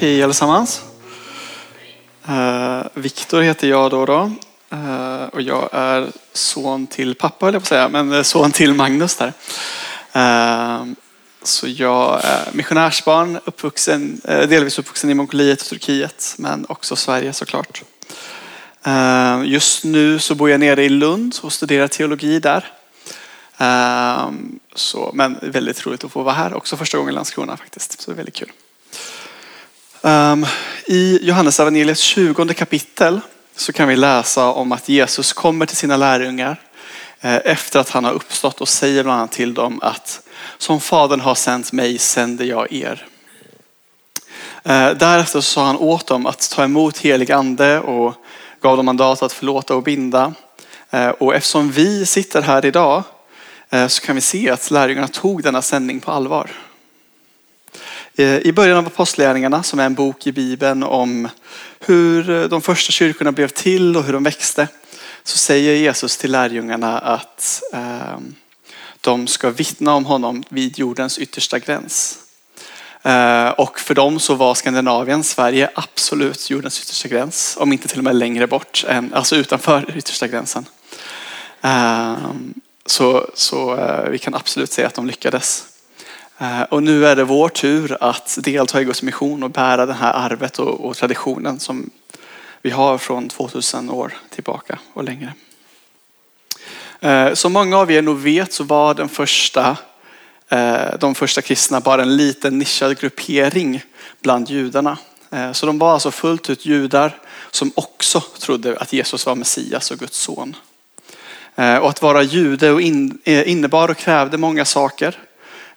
Hej allesammans. Uh, Viktor heter jag då. då. Uh, och jag är son till pappa höll jag på att säga, men eh, son till Magnus där. Uh, så jag är missionärsbarn, uppvuxen, delvis uppvuxen i Mongoliet och Turkiet, men också Sverige såklart. Just nu så bor jag nere i Lund och studerar teologi där. Så, men väldigt roligt att få vara här också första gången i Landskrona faktiskt. Så det är väldigt kul. Um, I Johannes evangeliets 20 kapitel så kan vi läsa om att Jesus kommer till sina lärjungar eh, efter att han har uppstått och säger bland annat till dem att som Fadern har sänt mig sänder jag er. Eh, därefter sa han åt dem att ta emot helig ande och gav dem mandat att förlåta och binda. Eh, och eftersom vi sitter här idag eh, så kan vi se att lärjungarna tog denna sändning på allvar. Eh, I början av Apostlagärningarna, som är en bok i Bibeln om hur eh, de första kyrkorna blev till och hur de växte, så säger Jesus till lärjungarna att ehm, de ska vittna om honom vid jordens yttersta gräns. Eh, och för dem så var Skandinavien, Sverige, absolut jordens yttersta gräns. Om inte till och med längre bort, än, alltså utanför yttersta gränsen. Ehm, så, så vi kan absolut säga att de lyckades. Eh, och nu är det vår tur att delta i Guds mission och bära det här arvet och, och traditionen som vi har från 2000 år tillbaka och längre. Eh, som många av er nog vet så var den första, eh, de första kristna bara en liten nischad gruppering bland judarna. Så de var alltså fullt ut judar som också trodde att Jesus var Messias och Guds son. Och att vara jude innebar och krävde många saker.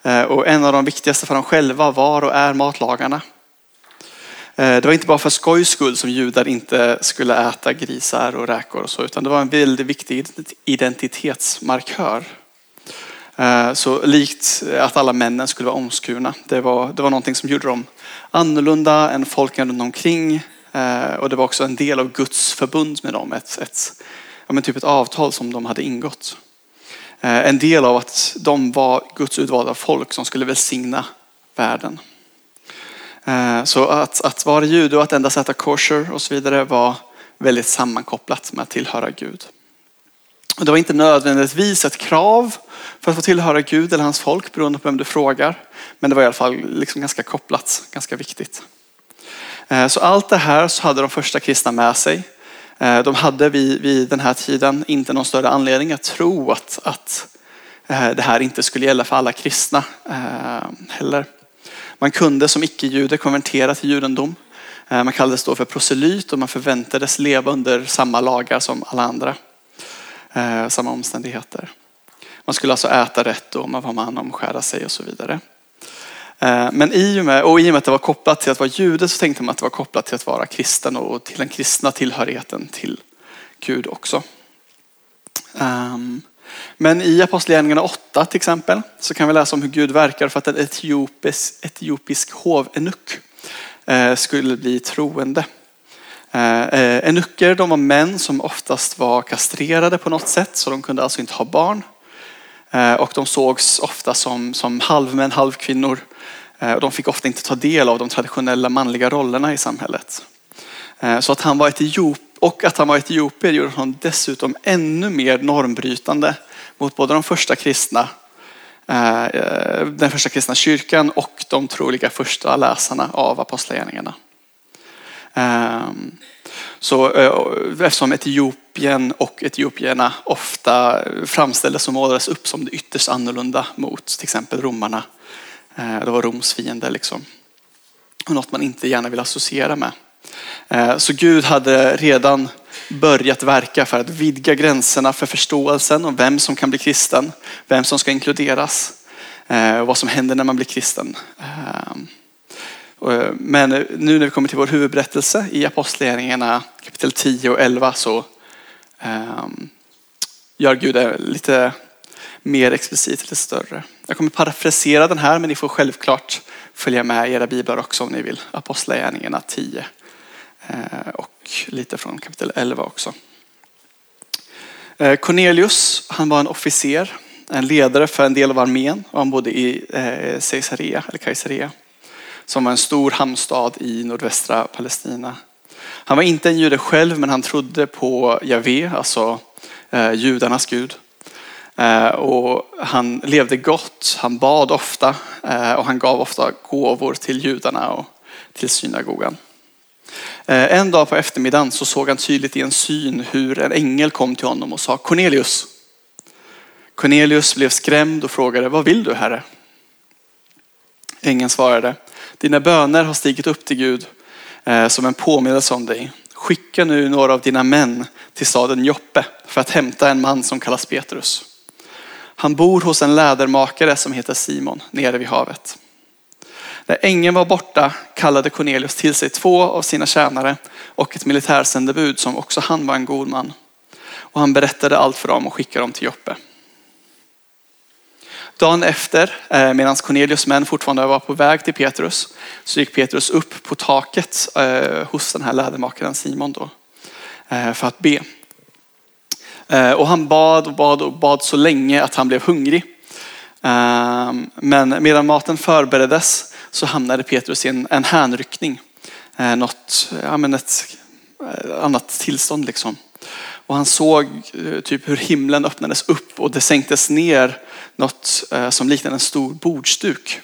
Eh, och en av de viktigaste för dem själva var och är matlagarna. Eh, det var inte bara för skojs skull som judar inte skulle äta grisar och räkor och så, utan det var en väldigt viktig identitetsmarkör. Eh, så likt att alla männen skulle vara omskurna. Det var, det var någonting som gjorde dem annorlunda än folken runt omkring. Och det var också en del av Guds förbund med dem. Ett, ett, ja, men typ ett avtal som de hade ingått. Eh, en del av att de var Guds utvalda folk som skulle välsigna världen. Eh, så att, att vara jude och att endast äta kosher och så vidare var väldigt sammankopplat med att tillhöra Gud. Och det var inte nödvändigtvis ett krav för att få tillhöra Gud eller hans folk beroende på vem du frågar. Men det var i alla fall liksom ganska kopplat, ganska viktigt. Eh, så allt det här så hade de första kristna med sig. Eh, de hade vid, vid den här tiden inte någon större anledning att tro att, att eh, det här inte skulle gälla för alla kristna eh, heller. Man kunde som icke-jude konvertera till judendom. Man kallades då för proselyt och man förväntades leva under samma lagar som alla andra. Samma omständigheter. Man skulle alltså äta rätt och man var man omskära sig och så vidare. Eh, men i och, med, och i och med att det var kopplat till att vara jude så tänkte man att det var kopplat till att vara kristen och till den kristna tillhörigheten till Gud också. Ehm, men i Apostlagärningarna 8 till exempel så kan vi läsa om hur Gud verkar för att en etiopisk, etiopisk hovenuck eh, skulle bli troende. Eh, enucker de var män som oftast var kastrerade på något sätt så de kunde alltså inte ha barn. Eh, och de sågs ofta som, som halvmän, halvkvinnor eh, de fick ofta inte ta del av de traditionella manliga rollerna i samhället. Eh, så att han var etiop och att han var etiopier gjorde honom dessutom ännu mer normbrytande mot både de första kristna, den första kristna kyrkan och de troliga första läsarna av apostlagärningarna. Ehm, så eftersom Etiopien och etiopierna ofta framställdes och målades upp som det ytterst annorlunda mot till exempel romarna eh, det var Roms fiende liksom. Och något man inte gärna vill associera med. Eh, så Gud hade redan börjat verka för att vidga gränserna för förståelsen om vem som kan bli kristen, vem som ska inkluderas. Eh, och vad som händer när man blir kristen. Men nu när vi kommer till vår huvudberättelse i Apostlagärningarna kapitel 10 och 11 så Ehm, gör Gud lite mer explicit, lite större. Jag kommer parafrasera den här men ni får självklart följa med i era biblar också om ni vill. Apostlagärningarna 10 eh, och lite från kapitel 11 också. Eh, Cornelius, han var en officer, en ledare för en del av armén och han bodde i eh, Caesarea, eller Caesarea som var en stor hamnstad i nordvästra Palestina. Han var inte en jude själv men han trodde på Javé, alltså eh, judarnas gud. Eh, och han levde gott, han bad ofta eh, och han gav ofta gåvor till judarna och till synagogan. Eh, en dag på eftermiddagen så såg han tydligt i en syn hur en ängel kom till honom och sa Cornelius. Cornelius blev skrämd och frågade, vad vill du herre? Ängeln svarade, dina böner har stigit upp till Gud Eh, som en påminnelse om dig. Skicka nu några av dina män till staden Joppe för att hämta en man som kallas Petrus. Han bor hos en lädermakare som heter Simon nere vid havet. När ängeln var borta kallade Cornelius till sig två av sina tjänare och ett militärsändebud som också han var en god man. Och han berättade allt för dem och skickade dem till Joppe. Dagen efter, eh, medan Cornelius män fortfarande var på väg till Petrus, så gick Petrus upp på taket eh, hos den här lädermakaren Simon då, eh, för att be. Och han bad och bad och bad så länge att han blev hungrig. Men medan maten förbereddes så hamnade Petrus i en, en hänryckning. Något, ja, men ett annat tillstånd liksom. Och han såg eh, typ hur himlen öppnades upp och det sänktes ner något eh, som liknade en stor bordsduk.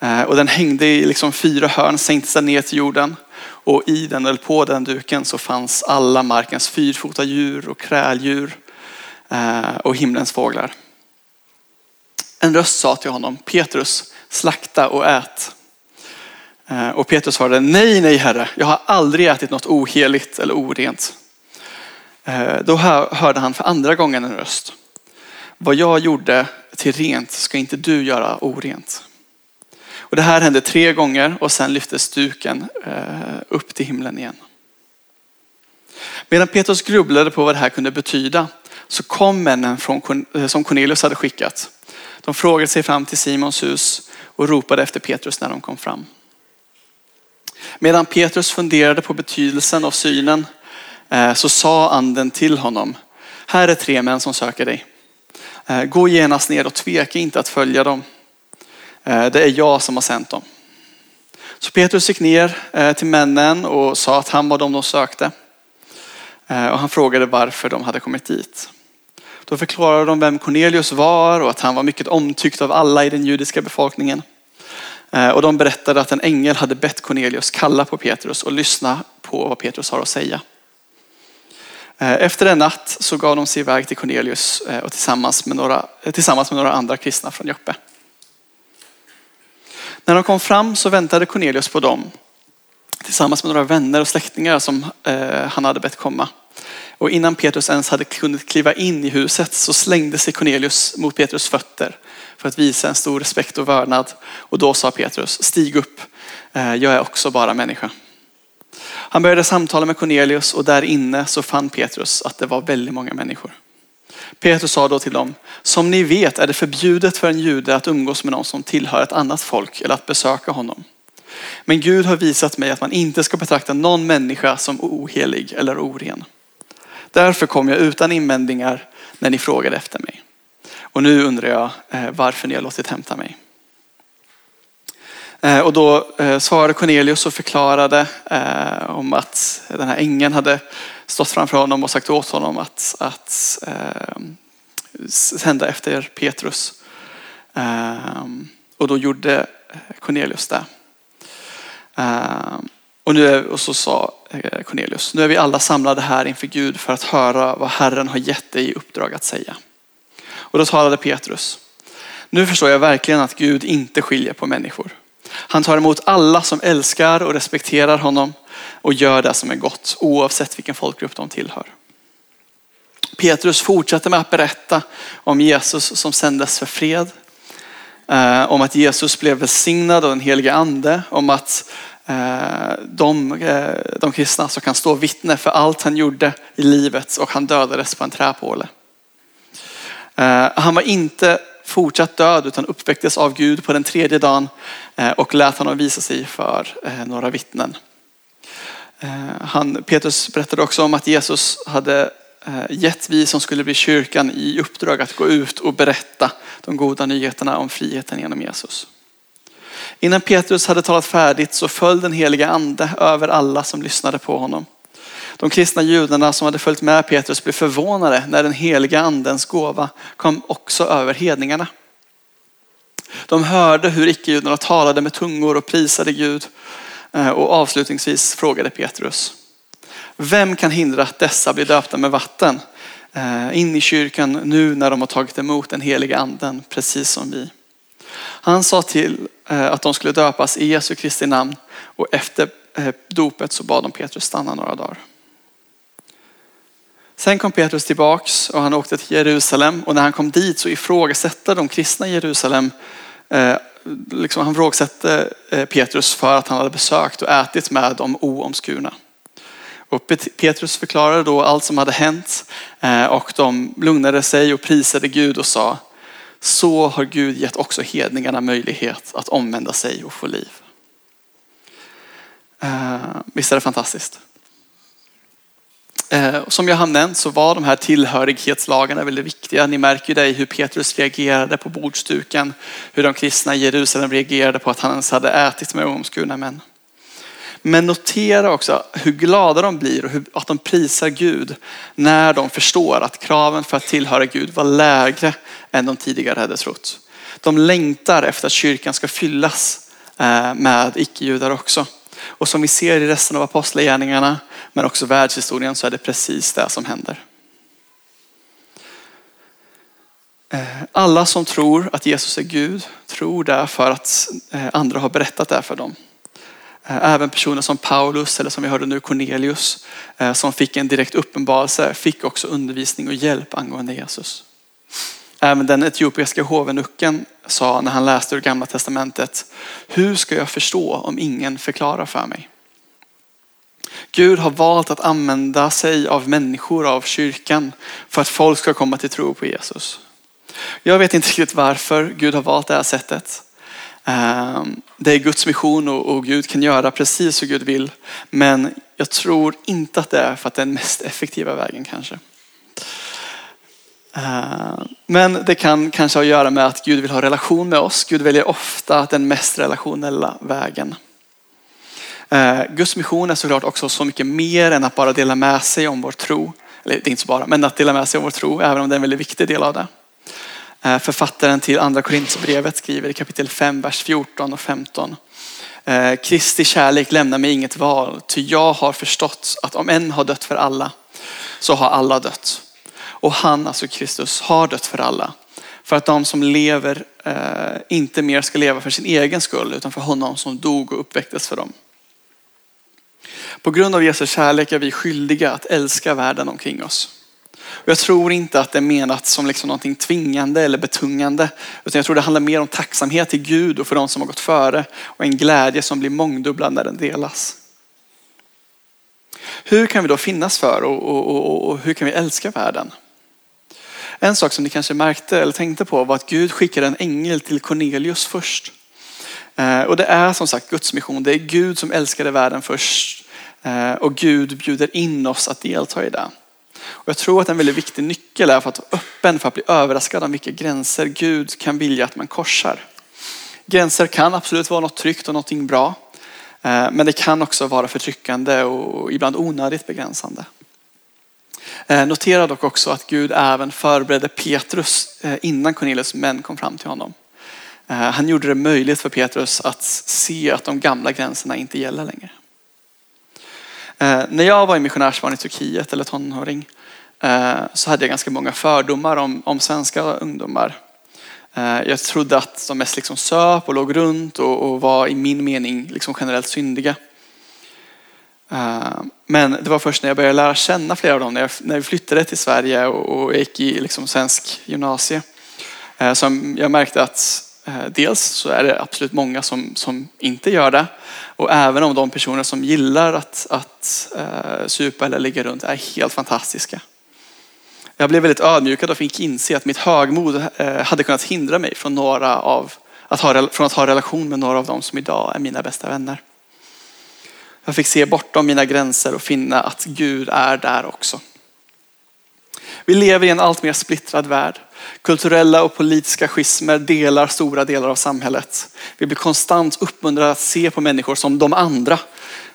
Eh, och den hängde i liksom fyra hörn, sänkte sig ner till jorden. Och i den, eller på den duken, så fanns alla markens fyrfota djur och kräldjur och himlens fåglar. En röst sa till honom, Petrus, slakta och ät. Och Petrus svarade, nej, nej herre, jag har aldrig ätit något oheligt eller orent. Eh, då hörde han för andra gången en röst. Vad jag gjorde till rent ska inte du göra orent. Och det här hände tre gånger och sen lyftes duken eh, upp till himlen igen. Medan Petrus grubblade på vad det här kunde betyda så kom männen från, eh, som Cornelius hade skickat. De frågade sig fram till Simons hus och ropade efter Petrus när de kom fram. Medan Petrus funderade på betydelsen av synen Eh, så sa anden till honom, här är tre män som söker dig. Eh, gå genast ner och tveka inte att följa dem. Eh, det är jag som har sänt dem. Så Petrus gick ner till männen och sa att han var de de sökte. Och han frågade varför de hade kommit dit. Då förklarade de vem Cornelius var och att han var mycket omtyckt av alla i den judiska befolkningen. Och de berättade att en ängel hade bett Cornelius kalla på Petrus och lyssna på vad Petrus har att säga. Eh, efter en natt så gav de sig iväg till Cornelius eh, och tillsammans med några, eh, tillsammans med några andra kristna från Joppe. När de kom fram så väntade Cornelius på dem tillsammans med några vänner och släktingar som han hade bett komma. Och innan Petrus ens hade kunnat kliva in i huset så slängde sig Cornelius mot Petrus fötter för att visa en stor respekt och vördnad. Och då sa Petrus, stig upp, jag är också bara människa. Han började samtala med Cornelius och där inne så fann Petrus att det var väldigt många människor. Petrus sa då till dem, som ni vet är det förbjudet för en jude att umgås med någon som tillhör ett annat folk eller att besöka honom. Men Gud har visat mig att man inte ska betrakta någon människa som ohelig eller oren. Därför kom jag utan invändningar när ni frågade efter mig. Och nu undrar jag eh, varför ni har låtit hämta mig. Eh, och då eh, svarade Cornelius och förklarade eh, om att den här ängeln hade stått framför honom och sagt åt honom att, att sända efter Petrus. Och då gjorde Cornelius det. Och, nu är, och så sa Cornelius, nu är vi alla samlade här inför Gud för att höra vad Herren har gett dig i uppdrag att säga. Och då talade Petrus, nu förstår jag verkligen att Gud inte skiljer på människor. Han tar emot alla som älskar och respekterar honom och gör det som är gott oavsett vilken folkgrupp de tillhör. Petrus fortsätter med att berätta om Jesus som sändes för fred eh, om att Jesus blev välsignad av den helige ande, om att eh, de, eh, de kristna som kan stå vittne för allt han gjorde i livet och han dödades på en träpåle. Han var inte fortsatt död utan uppväcktes av Gud på den tredje dagen eh, och lät honom visa sig för eh, några vittnen. Eh, han, Petrus berättade också om att Jesus hade gett vi som skulle bli kyrkan i uppdrag att gå ut och berätta de goda nyheterna om friheten genom Jesus. Innan Petrus hade talat färdigt så föll den heliga ande över alla som lyssnade på honom. De kristna judarna som hade följt med Petrus blev förvånade när den heliga andens gåva kom också över hedningarna. De hörde hur icke-judarna talade med tungor och prisade Gud eh, och avslutningsvis frågade Petrus. Vem kan hindra att dessa blir döpta med vatten eh, in i kyrkan nu när de har tagit emot den heliga anden precis som vi? Han sa till eh, att de skulle döpas i Jesu Kristi namn och efter dopet så bad de Petrus stanna några dagar. Sen kom Petrus tillbaks och han åkte till Jerusalem och när han kom dit så ifrågasatte de kristna i Jerusalem eh, liksom han ifrågasatte eh, Petrus för att han hade besökt och ätit med de oomskurna. Och Petrus förklarade då allt som hade hänt eh, och de lugnade sig och prisade Gud och sa så har Gud gett också hedningarna möjlighet att omvända sig och få liv. Eh, visst är det fantastiskt? Eh, som jag har nämnt så var de här tillhörighetslagarna väldigt viktiga. Ni märker ju det i hur Petrus reagerade på bordsduken, hur de kristna i Jerusalem reagerade på att han ens hade ätit med omskurna män. Men notera också hur glada de blir och att de prisar Gud när de förstår att kraven för att tillhöra Gud var lägre än de tidigare hade trott. De längtar efter att kyrkan ska fyllas eh, med icke-judar också. Och som vi ser i resten av apostlagärningarna, men också världshistorien, så är det precis det som händer. Eh, alla som tror att Jesus är Gud tror det för att eh, andra har berättat det för dem. Eh, även personer som Paulus eller som vi hörde nu Cornelius som fick en direkt uppenbarelse fick också undervisning och hjälp angående Jesus. Även den etiopiska hovenucken sa när han läste ur gamla testamentet, hur ska jag förstå om ingen förklarar för mig? Gud har valt att använda sig av människor, av kyrkan, för att folk ska komma till tro på Jesus. Jag vet inte riktigt varför Gud har valt det här sättet. Ehm, det är Guds mission och Gud kan göra precis hur Gud vill. Men jag tror inte att det är för att det är den mest effektiva vägen kanske. Ehm, men det kan kanske ha att göra med att Gud vill ha relation med oss. Gud väljer ofta den mest relationella vägen. Eh, Guds mission är såklart också så mycket mer än att bara dela med sig om vår tro. Eller det är inte så bara, men att dela med sig om vår tro, även om det är en väldigt viktig del av det. Eh, författaren till andra Korinthierbrevet skriver i kapitel 5, vers 14 och 15. Eh, Kristi kärlek lämnar mig inget val, ty jag har förstått att om en har dött för alla, så har alla dött. Och han, alltså Kristus, har dött för alla. För att de som lever eh, inte mer ska leva för sin egen skull utan för honom som dog och uppväcktes för dem. På grund av Jesu kärlek är vi skyldiga att älska världen omkring oss. Och jag tror inte att det är menat som liksom någonting tvingande eller betungande. Utan jag tror det handlar mer om tacksamhet till Gud och för de som har gått före. Och en glädje som blir mångdubblad när den delas. Hur kan vi då finnas för och, och, och, och hur kan vi älska världen? En sak som ni kanske märkte eller tänkte på var att Gud skickade en ängel till Cornelius först. Eh, och det är som sagt Guds mission. Det är Gud som älskade världen först. Eh, och Gud bjuder in oss att delta i det. Och jag tror att en väldigt viktig nyckel är för att vara öppen för att bli överraskad om vilka gränser Gud kan vilja att man korsar. Gränser kan absolut vara något tryggt och någonting bra. Eh, men det kan också vara förtryckande och ibland onödigt begränsande. Eh, notera dock också att Gud även förberedde Petrus innan Cornelius män kom fram till honom. Han gjorde det möjligt för Petrus att se att de gamla gränserna inte gäller längre. Eh, när jag var i missionärsbarn i Turkiet eller tonåring eh, så hade jag ganska många fördomar om, om svenska ungdomar. Eh, jag trodde att de mest liksom söp och låg runt och, och var i min mening liksom generellt syndiga. Eh, men det var först när jag började lära känna flera av dem, när, jag, när vi flyttade till Sverige och, och gick i liksom svensk gymnasie, eh, som jag märkte att Eh, dels så är det absolut många som, som inte gör det. Och även om de personer som gillar att, att eh, supa eller ligga runt är helt fantastiska. Jag blev väldigt ödmjukad och fick inse att mitt högmod eh, hade kunnat hindra mig från, några av, att ha, från att ha relation med några av dem som idag är mina bästa vänner. Jag fick se bortom mina gränser och finna att Gud är där också. Vi lever i en allt mer splittrad värld. Kulturella och politiska schismer delar stora delar av samhället. Vi blir konstant uppmuntrade att se på människor som de andra.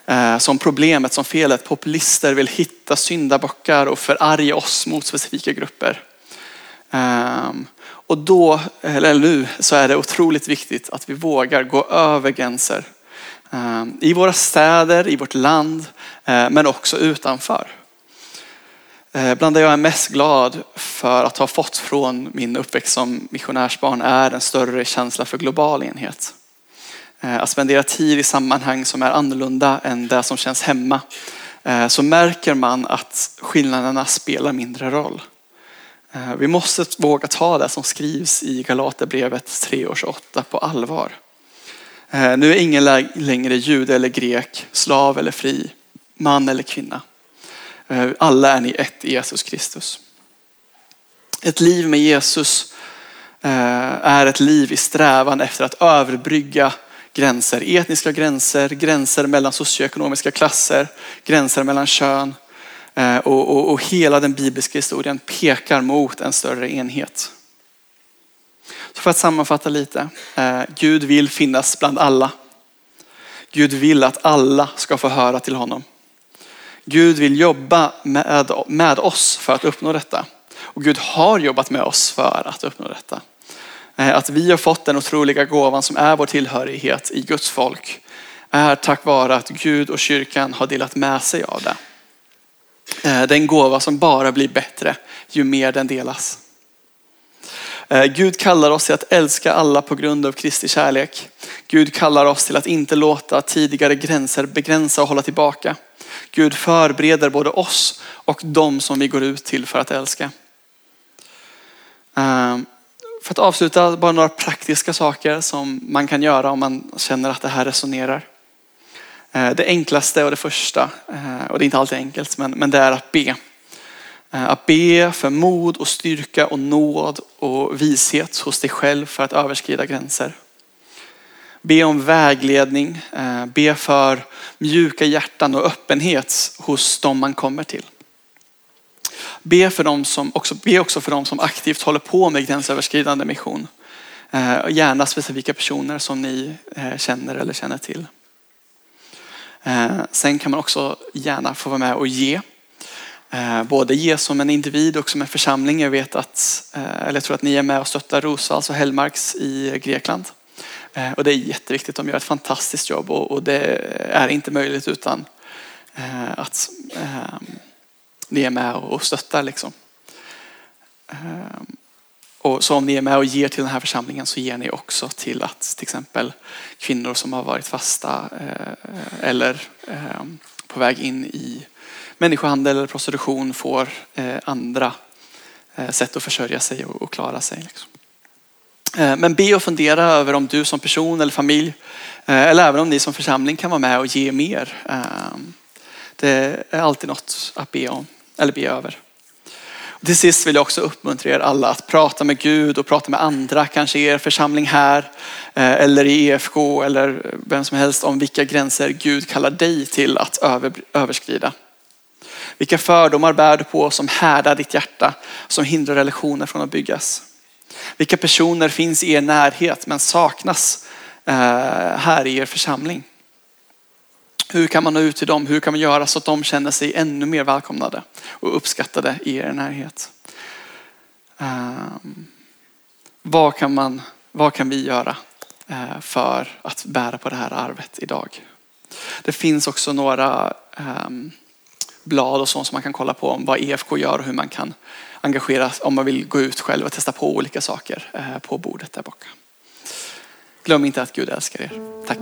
Eh, som problemet, som felet. Populister vill hitta syndabockar och förarga oss mot specifika grupper. Ehm, och då, eller nu, så är det otroligt viktigt att vi vågar gå över gränser. Ehm, I våra städer, i vårt land, eh, men också utanför. Eh, bland det jag är mest glad för att ha fått från min uppväxt som missionärsbarn är en större känsla för global enhet. Eh, att spendera tid i sammanhang som är annorlunda än det som känns hemma. Eh, så märker man att skillnaderna spelar mindre roll. Vi måste våga ta det som skrivs i Galaterbrevet 3 och 28 på allvar. Nu är ingen längre jude eller grek, slav eller fri, man eller kvinna. Eh, alla är ni ett i Jesus Kristus. Ett liv med Jesus eh, är ett liv i strävan efter att överbrygga gränser, etniska gränser, gränser mellan socioekonomiska klasser, gränser mellan kön. Eh, och, och, och hela den bibliska historien pekar mot en större enhet. Så för att sammanfatta lite. Gud vill finnas bland alla. Gud vill att alla ska få höra till honom. Gud vill jobba med, med oss för att uppnå detta. Och Gud har jobbat med oss för att uppnå detta. Eh, att vi har fått den otroliga gåvan som är vår tillhörighet i Guds folk är tack vare att Gud och kyrkan har delat med sig av det. Eh, det är en gåva som bara blir bättre ju mer den delas. Eh, Gud kallar oss till att älska alla på grund av Kristi kärlek. Gud kallar oss till att inte låta tidigare gränser begränsa och hålla tillbaka. Gud förbereder både oss och de som vi går ut till för att älska. Ehm, för att avsluta, bara några praktiska saker som man kan göra om man känner att det här resonerar. Ehm, det enklaste och det första, ehm, och det är inte alltid enkelt, men det är att be. Att be för mod och styrka och nåd och vishet hos dig själv för att överskrida gränser. Be om vägledning, eh, be för mjuka hjärtan och öppenhet hos dem man kommer till. Be, för dem som, också, be också för dem som aktivt håller på med gränsöverskridande mission. Eh, gärna specifika personer som ni eh, känner eller känner till. Sen kan man också gärna få vara med och ge. Både ge som en individ och som en församling. Jag vet att, eller jag tror att ni är med och stöttar Rosa, alltså Hellmarks i Grekland. Eh, och det är jätteviktigt. De gör ett fantastiskt jobb och det är inte möjligt utan eh, att ehm, ni är med och stöttar. Liksom. Ehm, och så om ni är med och ger till den här församlingen så ger ni också till att till exempel kvinnor som har varit fasta eh, eller ehm, på väg in i människohandel eller prostitution får andra sätt att försörja sig och klara sig. Liksom. Eh, men be och fundera över om du som person eller familj eh, eller även om ni som församling kan vara med och ge mer. Ehm, det är alltid något att be om eller be över. till sist vill jag också uppmuntra er alla att prata med Gud och prata med andra, kanske i er församling här eh, eller i EFK eller vem som helst om vilka gränser Gud kallar dig till att överskrida. Vilka fördomar bär du på som härdar ditt hjärta, som hindrar relationer från att byggas? Vilka personer finns i er närhet men saknas eh, här i er församling? Hur kan man nå ut till dem? Hur kan man göra så att de känner sig ännu mer välkomnade och uppskattade i er närhet? Ehm, vad, kan man, vad kan vi göra eh, för att bära på det här arvet idag? Det finns också några ehm, blad och sånt som man kan kolla på om vad EFK gör och hur man kan engageras om man vill gå ut själv och testa på olika saker eh, på bordet där bak. Glöm inte att Gud älskar er. Tack.